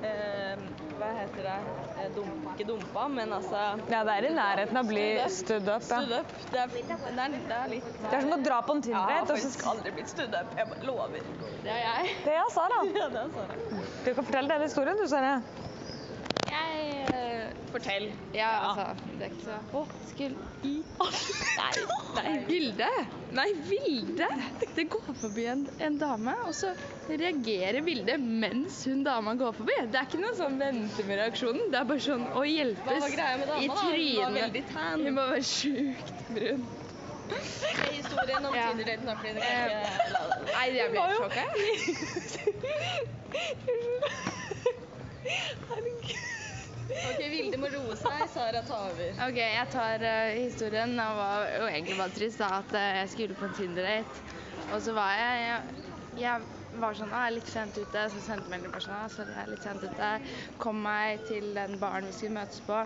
[SPEAKER 4] eh, Hva heter det? Dum, ikke dumpa, men altså
[SPEAKER 1] Ja, det er i nærheten av å bli stood up, ja.
[SPEAKER 4] Stood up. Det er, det er, det er litt
[SPEAKER 1] Det er som å dra på en
[SPEAKER 4] Jeg har
[SPEAKER 1] Tinder-date. og
[SPEAKER 4] faktisk
[SPEAKER 1] så-
[SPEAKER 4] aldri blitt stood up. Jeg bare lover. Det er jeg.
[SPEAKER 1] Det er Sara.
[SPEAKER 4] Ja, det er Sara.
[SPEAKER 1] Du kan fortelle den historien, du, Sara.
[SPEAKER 4] Eh, Fortell.
[SPEAKER 2] Ja, altså. Det er ikke så Å, skulle i Nei, nei, Vilde. Nei, Vilde. Det går forbi en, en dame, og så reagerer Vilde mens hun dama går forbi. Det er ikke noe sånn vente med reaksjonen. Det er bare sånn å hjelpes
[SPEAKER 4] dama,
[SPEAKER 2] i trynet.
[SPEAKER 4] Hun.
[SPEAKER 2] Hun må være sjukt brun.
[SPEAKER 4] Historien om
[SPEAKER 2] Ja.
[SPEAKER 4] Tinder-daten, det kan ikke la det.
[SPEAKER 2] Nei, jeg ble helt sjokka.
[SPEAKER 4] OK, Vilde må roe seg. Sara, ta over.
[SPEAKER 2] Ok, jeg tar uh, historien. Det var jo egentlig bare trist da, at eh, jeg skulle på en Tinder-date. Og så var jeg, jeg, jeg var sånn, ah, litt sent ute, så sendte melding bare sånn, ah, jeg er litt sent ute. Kom meg til den baren vi skulle møtes på.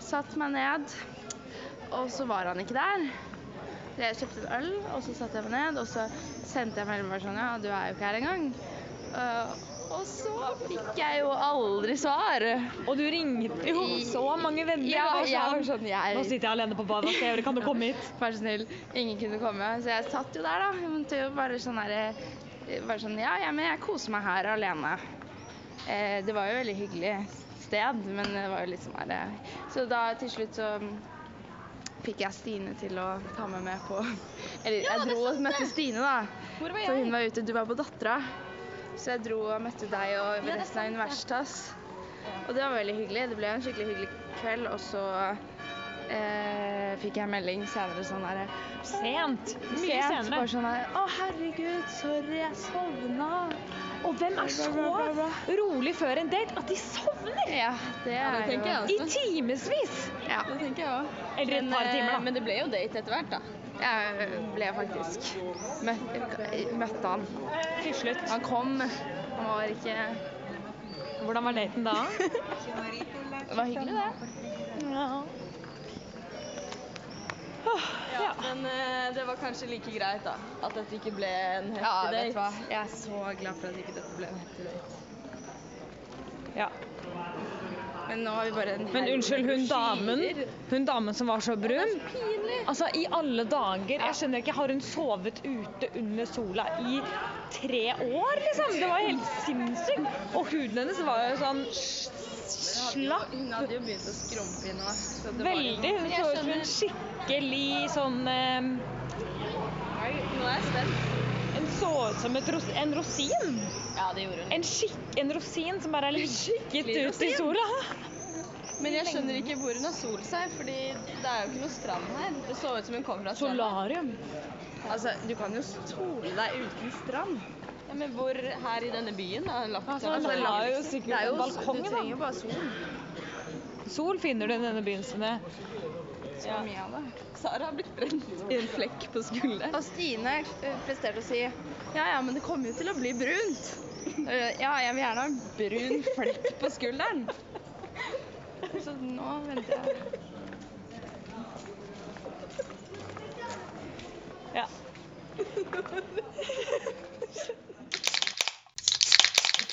[SPEAKER 2] satt meg ned, og så var han ikke der. Så jeg kjøpte en øl, og så satte jeg meg ned, og så sendte jeg melding bare sånn Ja, du er jo ikke her engang. Eh, og så fikk jeg jo aldri svar.
[SPEAKER 1] Og du ringte jo så mange venner.
[SPEAKER 2] Ja, jeg var sånn jeg,
[SPEAKER 1] Nå sitter jeg alene på badet, hva gjøre? Kan du komme hit?
[SPEAKER 2] Vær så snill. Ingen kunne komme. Så jeg satt jo der, da. Jeg bare sånn her Bare sånn Ja, ja, men jeg koser meg her alene. Eh, det var jo veldig hyggelig sted, men det var jo litt sånn her eh, Så da til slutt så fikk jeg Stine til å ta meg med på Eller jeg dro og møtte Stine, da.
[SPEAKER 4] Hvor var
[SPEAKER 2] For hun var ute, du var på Dattera. Så jeg dro og møtte deg og
[SPEAKER 4] er
[SPEAKER 2] resten av. Universitas. Og det var veldig hyggelig. Det ble en skikkelig hyggelig kveld. Og så eh, fikk jeg melding senere sånn herre
[SPEAKER 1] Sent. Mye
[SPEAKER 2] Sent,
[SPEAKER 1] senere.
[SPEAKER 2] Bare sånn her Å, herregud, sorry, jeg sovna.
[SPEAKER 1] Og hvem er så rolig før en date at de sovner?
[SPEAKER 2] Ja, det
[SPEAKER 4] Ja, det
[SPEAKER 2] er
[SPEAKER 4] tenker jeg også.
[SPEAKER 1] I timevis.
[SPEAKER 2] Ja.
[SPEAKER 4] Det tenker jeg òg.
[SPEAKER 1] Eller et par timer, da.
[SPEAKER 4] Men det ble jo date etter hvert, da.
[SPEAKER 2] Jeg ble faktisk møtte han.
[SPEAKER 1] Til slutt.
[SPEAKER 2] Han kom. Han var ikke
[SPEAKER 1] Hvordan var daten da?
[SPEAKER 2] Det var hyggelig, det.
[SPEAKER 1] Ja.
[SPEAKER 4] Ja, Men uh, det var kanskje like greit, da. At dette ikke ble en heftig
[SPEAKER 2] Ja,
[SPEAKER 4] date.
[SPEAKER 2] vet du hva. Jeg er så glad for at ikke dette ble en heftig date.
[SPEAKER 1] ja.
[SPEAKER 2] Men nå har vi bare en
[SPEAKER 1] Men unnskyld, hun damen, hun damen som var så brun Altså, i alle dager Jeg skjønner ikke, har hun sovet ute under sola i tre år, liksom? Det var helt sinnssykt. Og huden hennes var jo sånn slapp.
[SPEAKER 2] Hun hadde jo begynt å skrumpe nå. var jo-
[SPEAKER 1] Veldig. Hun så ut som en skikkelig sånn
[SPEAKER 2] Nå er jeg spent.
[SPEAKER 1] Hun så ut som ros en rosin.
[SPEAKER 4] Ja, det gjorde hun.
[SPEAKER 1] En, en rosin som bare er litt
[SPEAKER 4] skikkelig
[SPEAKER 1] ut i sola.
[SPEAKER 4] Men jeg skjønner ikke hvor hun har solt seg, fordi det er jo ikke noe strand her. Det så ut som hun kom fra stranda.
[SPEAKER 1] Solarium.
[SPEAKER 2] Altså, du kan jo sole deg uten strand.
[SPEAKER 4] Ja, men hvor her i denne byen? Da? Lagt
[SPEAKER 1] Altså, altså, har jo sikkert
[SPEAKER 2] Det er jo
[SPEAKER 1] en balkong,
[SPEAKER 2] Du trenger jo bare sol.
[SPEAKER 1] Sol finner du i denne byen, Stine.
[SPEAKER 2] Så mye av det.
[SPEAKER 4] Sara har blitt brent i en flekk på skulderen.
[SPEAKER 2] Og Stine eh, presterte å si ja, ja, men det kommer jo til å bli brunt. Eh, Ja, jeg vil gjerne ha en brun flekk på skulderen. Så nå venter jeg.
[SPEAKER 1] Ja.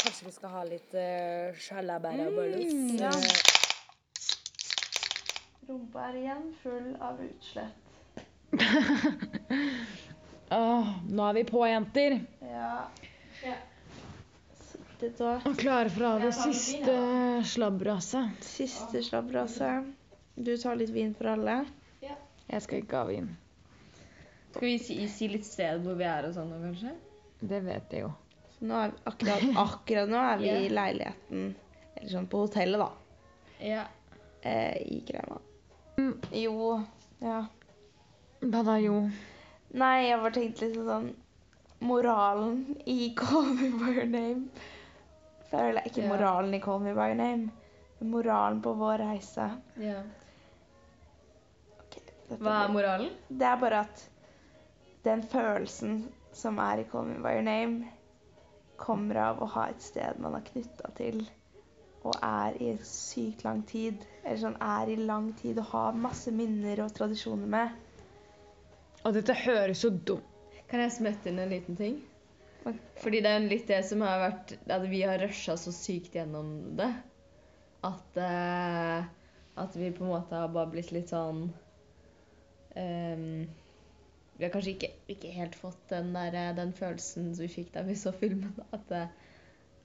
[SPEAKER 14] Kanskje vi skal ha litt uh, sjalabæraballus?
[SPEAKER 2] Mm, ja. Rumpa er igjen full av utslett.
[SPEAKER 1] Åh, nå er vi på, jenter.
[SPEAKER 2] Ja. Sittet og
[SPEAKER 1] Og klare for å ha det siste slabbraset.
[SPEAKER 2] Siste slabbraset. Du tar litt vin for alle.
[SPEAKER 1] Jeg skal ikke ha vin.
[SPEAKER 4] Skal vi si, si litt sted hvor vi er og sånn nå, kanskje?
[SPEAKER 1] Det vet jeg jo.
[SPEAKER 2] Så nå er vi, akkurat, akkurat nå er vi i leiligheten, eller sånn på hotellet, da.
[SPEAKER 4] Ja.
[SPEAKER 2] Eh, I Krema. Jo, ja.
[SPEAKER 1] Hva da, jo?
[SPEAKER 2] Nei, jeg bare tenkte litt sånn Moralen i Call Me By Your Name. Føler jeg ikke
[SPEAKER 4] yeah.
[SPEAKER 2] moralen i Call Me By Your Name, men moralen på vår reise.
[SPEAKER 4] ja.
[SPEAKER 2] Dette
[SPEAKER 4] Hva er
[SPEAKER 2] blir-
[SPEAKER 4] moralen?
[SPEAKER 2] Det er bare at den følelsen som er i Call Me By Your Name, kommer av å ha et sted man er knytta til, og er i sykt lang tid. Eller sånn er i lang tid og har masse minner og tradisjoner med.
[SPEAKER 1] Og dette høres så dumt
[SPEAKER 4] Kan jeg smette inn en liten ting? Fordi det er litt det som har vært At vi har rusha så sykt gjennom det. At eh, At vi på en måte har bare blitt litt sånn um, Vi har kanskje ikke, ikke helt fått den, der, eh, den følelsen som vi fikk da vi så filmen. At eh,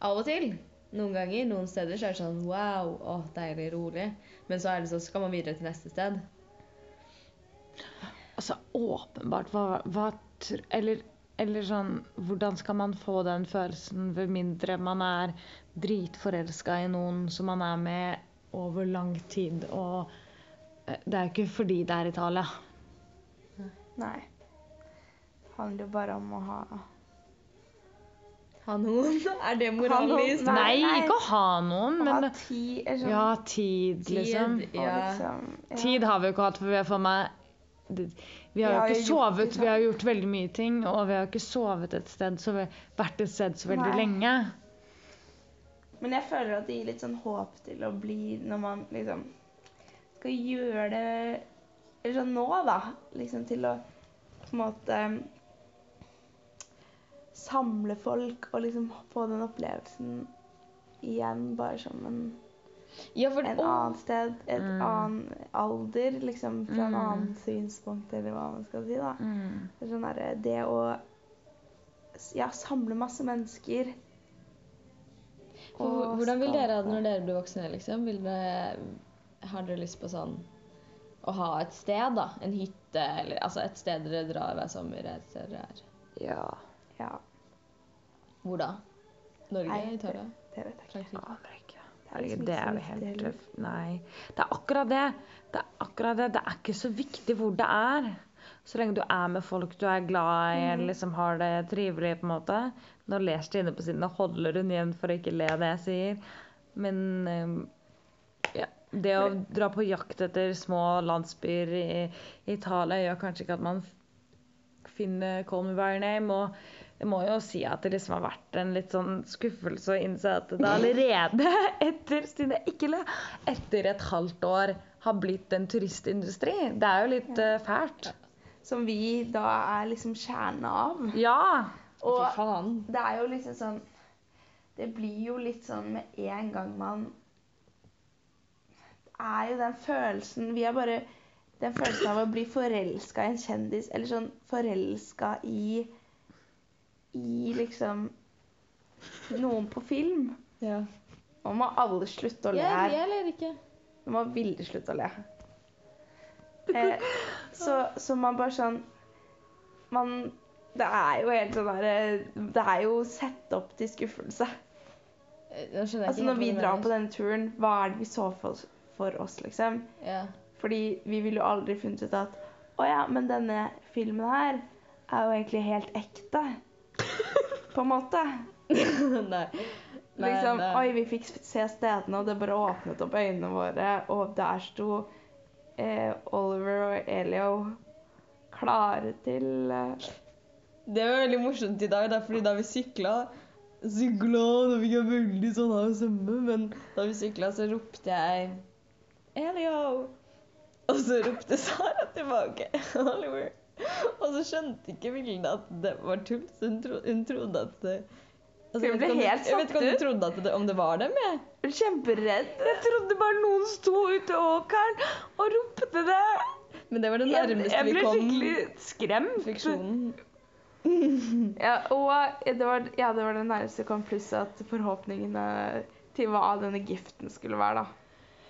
[SPEAKER 4] av og til, noen ganger, noen steder, så er det sånn wow, å, deilig, rolig. Men så er det så skal man videre til neste sted.
[SPEAKER 1] Altså, åpenbart hva, hva eller, eller sånn Hvordan skal man få den følelsen ved mindre man er dritforelska i noen som man er med over lang tid? Og eh, det er jo ikke fordi det er Italia.
[SPEAKER 2] Nei. Det handler jo bare om å ha
[SPEAKER 4] Ha noen? Er det
[SPEAKER 2] moralist?
[SPEAKER 4] moralen
[SPEAKER 2] noen-
[SPEAKER 4] i historien?
[SPEAKER 1] Nei,
[SPEAKER 2] nei.
[SPEAKER 1] ikke å ha noen,
[SPEAKER 2] Å ha tid, eller sånn,
[SPEAKER 1] Ja, tid, liksom.
[SPEAKER 4] Tid, ja.
[SPEAKER 2] liksom ja.
[SPEAKER 1] Tid har vi jo ikke hatt, for vi har for meg Vi har
[SPEAKER 2] Vi
[SPEAKER 1] jo
[SPEAKER 2] har
[SPEAKER 1] ikke
[SPEAKER 2] jo
[SPEAKER 1] sovet, vi har gjort veldig mye ting, og vi har ikke sovet et sted, så vi, vært et sted så veldig
[SPEAKER 2] Nei.
[SPEAKER 1] lenge.
[SPEAKER 2] Men jeg føler at det gir litt sånn håp til å bli når man liksom skal gjøre det Eller sånn nå, da. Liksom til å på en måte samle folk og liksom få den opplevelsen igjen, bare som en
[SPEAKER 4] Ja, for-
[SPEAKER 2] en
[SPEAKER 4] Åh.
[SPEAKER 2] annen sted, et
[SPEAKER 4] Mm.
[SPEAKER 2] annen alder, liksom fra en
[SPEAKER 4] Mm.
[SPEAKER 2] annen synspunkt, eller hva man skal si, da.
[SPEAKER 4] Mm.
[SPEAKER 2] Det sånn der, Det å ja, samle masse mennesker
[SPEAKER 4] For Hvordan vil dere ha det når dere blir voksne? liksom? Vil dere, har dere lyst på sånn å ha et sted, da? En hytte, eller altså et sted dere drar hver sommer? Et sted dere er?
[SPEAKER 2] Ja. ja.
[SPEAKER 4] Hvor da? Norge?
[SPEAKER 2] Nei,
[SPEAKER 4] Italia?
[SPEAKER 2] Det vet jeg
[SPEAKER 4] ikke.
[SPEAKER 1] Herregud, det er jo helt. Nei. Det er akkurat det. Det er akkurat det. Det er ikke så viktig hvor det er. Så lenge du er med folk du er glad i, eller liksom har det trivelig, på en måte. Nå ler Stine på siden og holder hun igjen for å ikke le det jeg sier. Men eh, ja, det å dra på jakt etter små landsbyer i Italia gjør kanskje ikke at man finner Call Me By Your Name. Og jeg må jo si at det liksom har vært en litt sånn skuffelse å innse at det allerede etter Stine, ikke le, etter et halvt år har blitt en turistindustri. Det er jo litt uh, fælt.
[SPEAKER 2] Som vi da er liksom kjernen av.
[SPEAKER 1] Ja!
[SPEAKER 2] Og det er jo liksom sånn Det blir jo litt sånn med en gang man Det er jo den følelsen Vi er bare Den følelsen av å bli forelska i en kjendis, eller sånn forelska i I liksom noen på film. Nå må alle slutte å le her.
[SPEAKER 4] jeg ler ikke.
[SPEAKER 2] Nå må Vilde slutte å le. Eh, så, så man bare sånn Man Det er jo helt sånn derre Det er jo sett opp til skuffelse.
[SPEAKER 4] Jeg
[SPEAKER 2] Altså Når vi drar på denne turen, hva er det vi så for, for oss, liksom?
[SPEAKER 4] Ja.
[SPEAKER 2] Fordi vi ville jo aldri funnet ut at Å ja, men denne filmen her er jo egentlig helt ekte. På en måte.
[SPEAKER 4] Nei. Nei,
[SPEAKER 2] liksom,
[SPEAKER 4] nei.
[SPEAKER 2] Oi, vi fikk se stedene, og det bare åpnet opp øynene våre, og der sto eh, Oliver og Elio klare til eh,
[SPEAKER 4] Det var veldig morsomt i dag, da, fordi da vi sykla Sykla, da fikk jeg veldig sånn av stemme, men da vi sykla, så ropte jeg Elio! Og så ropte Sara tilbake Oliver. Og så skjønte ikke Vilde at det var tull, så hun, tro, hun trodde at det Altså,
[SPEAKER 2] Hun ble
[SPEAKER 4] om-
[SPEAKER 2] helt
[SPEAKER 4] Jeg vet ikke om hun trodde at det, om det var dem, jeg.
[SPEAKER 2] Kjemperedd.
[SPEAKER 1] Jeg trodde bare noen sto ute i åkeren og ropte det.
[SPEAKER 4] Men det var det nærmeste
[SPEAKER 1] jeg
[SPEAKER 4] vi
[SPEAKER 1] ble
[SPEAKER 4] kom
[SPEAKER 1] skikkelig skremt.
[SPEAKER 4] fiksjonen.
[SPEAKER 2] Ja, og det var, ja, det var det nærmeste vi kom, pluss at forhåpningene til hva denne giften skulle være, da.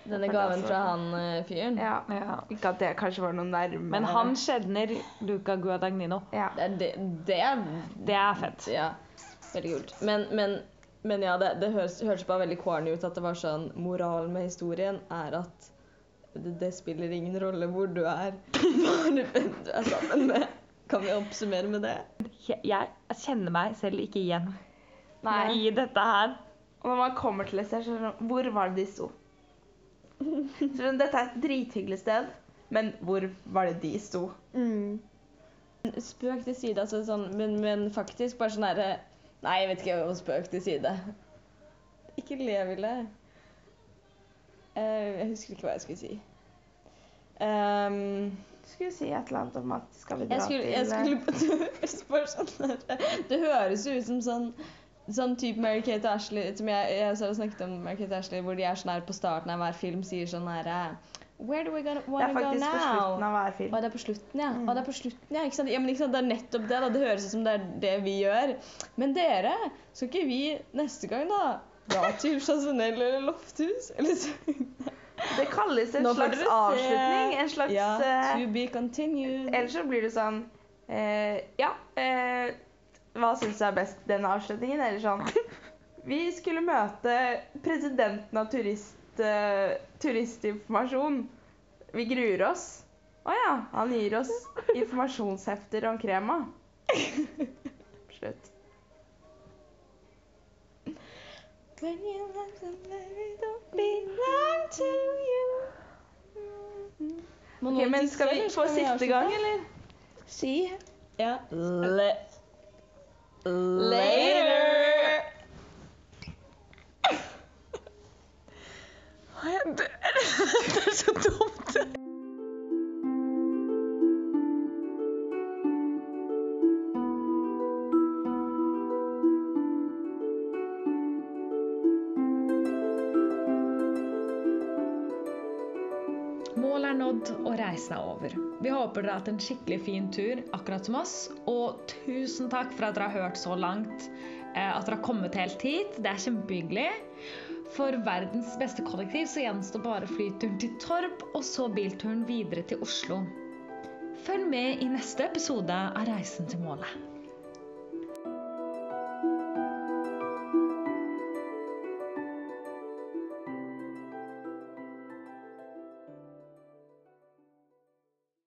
[SPEAKER 4] Denne gaven fra
[SPEAKER 2] altså.
[SPEAKER 4] han eh, fyren.
[SPEAKER 2] Ja. Ikke at det kanskje var noe nærmere.
[SPEAKER 1] Men han skjedner Luca Guadagnino.
[SPEAKER 2] Ja.
[SPEAKER 4] Det, er- det, det er
[SPEAKER 1] Det er fett.
[SPEAKER 4] Ja, veldig kult. Men, men, men ja, det, det høres, hørtes bare veldig corny ut at det var sånn Moralen med historien er at det, det spiller ingen rolle hvor du er, bare du er sammen med. Kan vi oppsummere med det?
[SPEAKER 1] Jeg, jeg kjenner meg selv ikke igjen
[SPEAKER 2] Nei.
[SPEAKER 1] i dette her.
[SPEAKER 2] Og når man kommer til et sted, så er det sånn Hvor var det de sto? Så dette er et drithyggelig sted, men hvor var det de sto?
[SPEAKER 4] Spøk til side, altså sånn, men, men faktisk bare sånn herre Nei, jeg vet ikke om spøk til side. Ikke le, Ville. Uh, jeg husker ikke hva jeg skulle si. Um,
[SPEAKER 2] Skulle si et eller annet om at skal vi dra
[SPEAKER 4] jeg skulle,
[SPEAKER 2] til
[SPEAKER 4] jeg skulle på tur. sånn Det høres ut som sånn Sånn type Mary-Kate og Ashley som jeg, jeg har snakket om Mary-Kate Ashley, hvor de er sånn her på starten av hver film sier sånn her Where do we gonna,
[SPEAKER 2] Det er faktisk på slutten av hver film.
[SPEAKER 4] Å, det er på slutten, ja. Å, det er på slutten, ja. Ikke sant? Ja, men ikke sant? Det er nettopp det. da. Det høres ut som det er det vi gjør. Men dere, skal ikke vi neste gang, da? Dra til Chasonel eller Lofthus? Eller så
[SPEAKER 2] Det kalles en
[SPEAKER 4] Nå
[SPEAKER 2] slags avslutning. En slags
[SPEAKER 4] Ja,
[SPEAKER 2] eh,
[SPEAKER 4] to be continued.
[SPEAKER 2] Ellers så blir det sånn eh, Ja, eh, hva syns du er best, den avslutningen? Eller sånn Vi skulle møte presidenten av turist, uh, turistinformasjon. Vi gruer oss. Å ja, han gir oss informasjonshefter om krema. Slutt.
[SPEAKER 4] When you love somebody, don't belong to you. Mm.
[SPEAKER 2] Ok,
[SPEAKER 4] noen
[SPEAKER 2] men skal vi få siste gang, eller? Si.
[SPEAKER 4] Ja. Le Later!
[SPEAKER 1] Jeg dør. Det Vi håper dere har hatt en skikkelig fin tur, akkurat som oss. Og tusen takk for at dere har hørt så langt. eh, At dere har kommet helt hit. Det er kjempehyggelig. For verdens beste kollektiv så gjenstår bare flyturen til Torp, og så bilturen videre til Oslo. Følg med i neste episode av Reisen til målet.